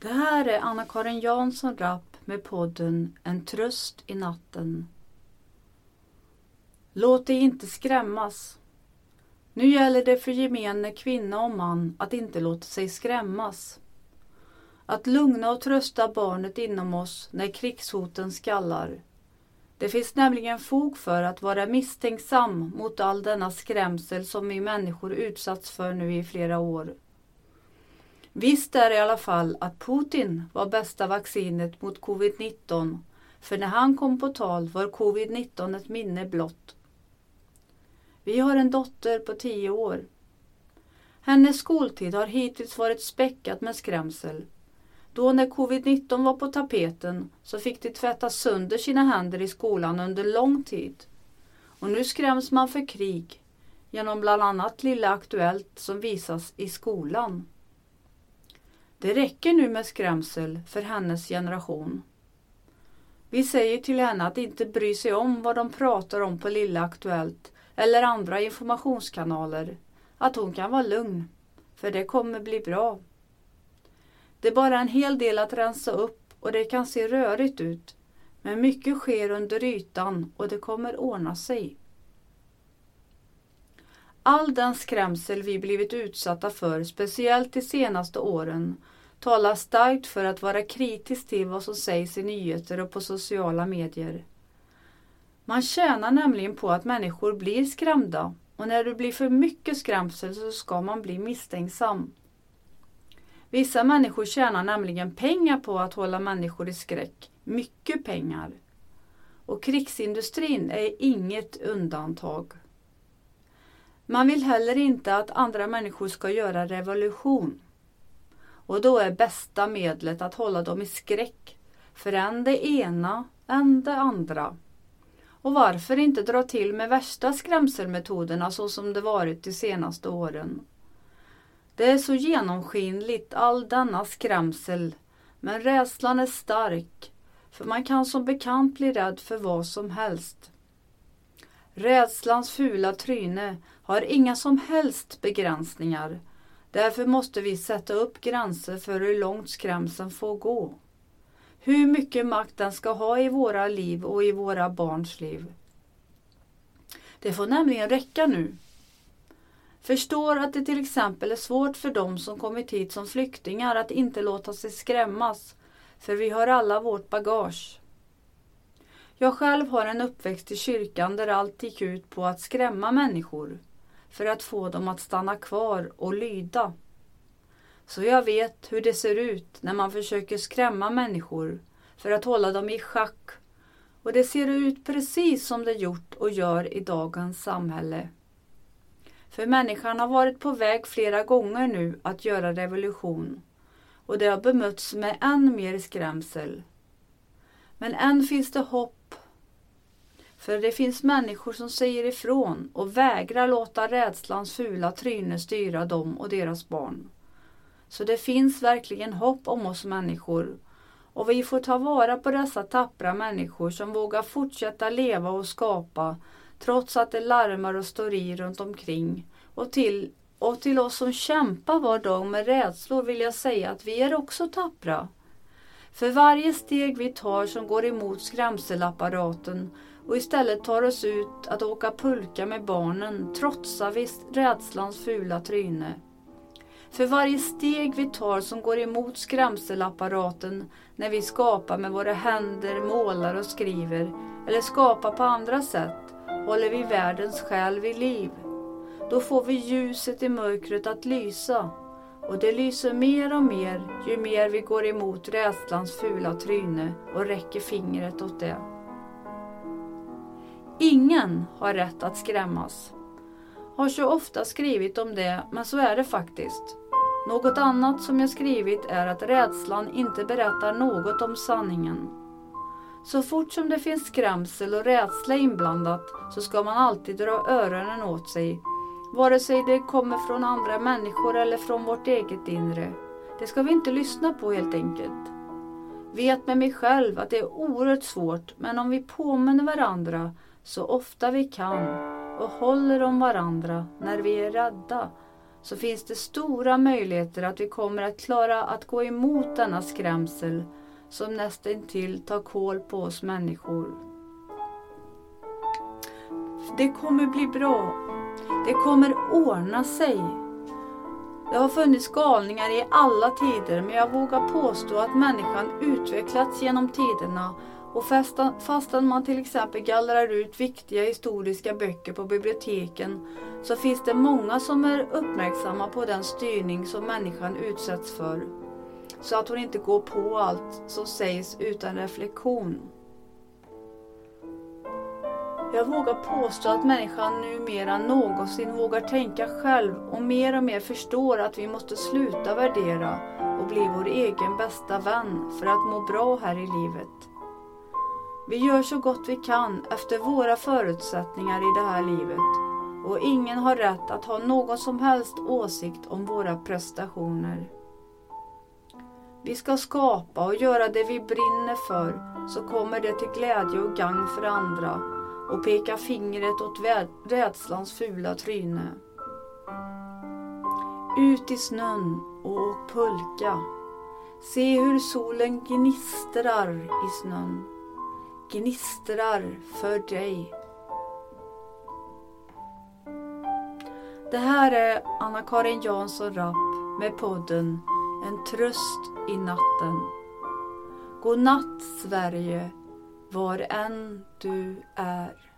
Det här är Anna-Karin Jansson Rapp med podden En tröst i natten. Låt dig inte skrämmas. Nu gäller det för gemene kvinna och man att inte låta sig skrämmas. Att lugna och trösta barnet inom oss när krigshoten skallar. Det finns nämligen fog för att vara misstänksam mot all denna skrämsel som vi människor utsatts för nu i flera år. Visst är i alla fall att Putin var bästa vaccinet mot covid-19 för när han kom på tal var covid-19 ett minne blott. Vi har en dotter på tio år. Hennes skoltid har hittills varit späckad med skrämsel. Då när covid-19 var på tapeten så fick de tvätta sönder sina händer i skolan under lång tid. Och nu skräms man för krig genom bland annat Lilla Aktuellt som visas i skolan. Det räcker nu med skrämsel för hennes generation. Vi säger till henne att inte bry sig om vad de pratar om på Lilla Aktuellt eller andra informationskanaler. Att hon kan vara lugn, för det kommer bli bra. Det är bara en hel del att rensa upp och det kan se rörigt ut. Men mycket sker under ytan och det kommer ordna sig. All den skrämsel vi blivit utsatta för, speciellt de senaste åren, talar starkt för att vara kritisk till vad som sägs i nyheter och på sociala medier. Man tjänar nämligen på att människor blir skrämda och när det blir för mycket skrämsel så ska man bli misstänksam. Vissa människor tjänar nämligen pengar på att hålla människor i skräck. Mycket pengar. Och krigsindustrin är inget undantag. Man vill heller inte att andra människor ska göra revolution. Och då är bästa medlet att hålla dem i skräck för än det ena, än det andra. Och varför inte dra till med värsta skrämselmetoderna så som det varit de senaste åren? Det är så genomskinligt all denna skrämsel, men rädslan är stark, för man kan som bekant bli rädd för vad som helst. Rädslans fula tryne har inga som helst begränsningar. Därför måste vi sätta upp gränser för hur långt skrämseln får gå. Hur mycket makt den ska ha i våra liv och i våra barns liv. Det får nämligen räcka nu. Förstår att det till exempel är svårt för dem som kommit hit som flyktingar att inte låta sig skrämmas, för vi har alla vårt bagage. Jag själv har en uppväxt i kyrkan där allt gick ut på att skrämma människor för att få dem att stanna kvar och lyda. Så jag vet hur det ser ut när man försöker skrämma människor för att hålla dem i schack. Och det ser ut precis som det gjort och gör i dagens samhälle. För människan har varit på väg flera gånger nu att göra revolution och det har bemötts med än mer skrämsel. Men än finns det hopp. För det finns människor som säger ifrån och vägrar låta rädslans fula tryne styra dem och deras barn. Så det finns verkligen hopp om oss människor och vi får ta vara på dessa tappra människor som vågar fortsätta leva och skapa trots att det larmar och står i runt omkring. Och till, och till oss som kämpar var dag med rädslor vill jag säga att vi är också tappra. För varje steg vi tar som går emot skrämselapparaten och istället tar oss ut att åka pulka med barnen trotsar vi rädslans fula tryne. För varje steg vi tar som går emot skrämselapparaten när vi skapar med våra händer, målar och skriver eller skapar på andra sätt håller vi världens själ vid liv. Då får vi ljuset i mörkret att lysa och det lyser mer och mer ju mer vi går emot rädslans fula tryne och räcker fingret åt det. Ingen har rätt att skrämmas. Har så ofta skrivit om det, men så är det faktiskt. Något annat som jag skrivit är att rädslan inte berättar något om sanningen. Så fort som det finns skrämsel och rädsla inblandat så ska man alltid dra öronen åt sig, vare sig det kommer från andra människor eller från vårt eget inre. Det ska vi inte lyssna på helt enkelt. Vet med mig själv att det är oerhört svårt, men om vi påminner varandra så ofta vi kan och håller om varandra när vi är rädda, så finns det stora möjligheter att vi kommer att klara att gå emot denna skrämsel som nästintill tar kål på oss människor. Det kommer bli bra. Det kommer ordna sig. Det har funnits galningar i alla tider men jag vågar påstå att människan utvecklats genom tiderna och fastän man till exempel gallrar ut viktiga historiska böcker på biblioteken så finns det många som är uppmärksamma på den styrning som människan utsätts för. Så att hon inte går på allt som sägs utan reflektion. Jag vågar påstå att människan numera någonsin vågar tänka själv och mer och mer förstår att vi måste sluta värdera och bli vår egen bästa vän för att må bra här i livet. Vi gör så gott vi kan efter våra förutsättningar i det här livet och ingen har rätt att ha någon som helst åsikt om våra prestationer. Vi ska skapa och göra det vi brinner för så kommer det till glädje och gagn för andra och peka fingret åt rädslans fula tryne. Ut i snön och åk pulka. Se hur solen gnistrar i snön. Gnistrar för dig. Det här är Anna-Karin Jansson Rapp med podden En tröst i natten. God natt Sverige, var än du är.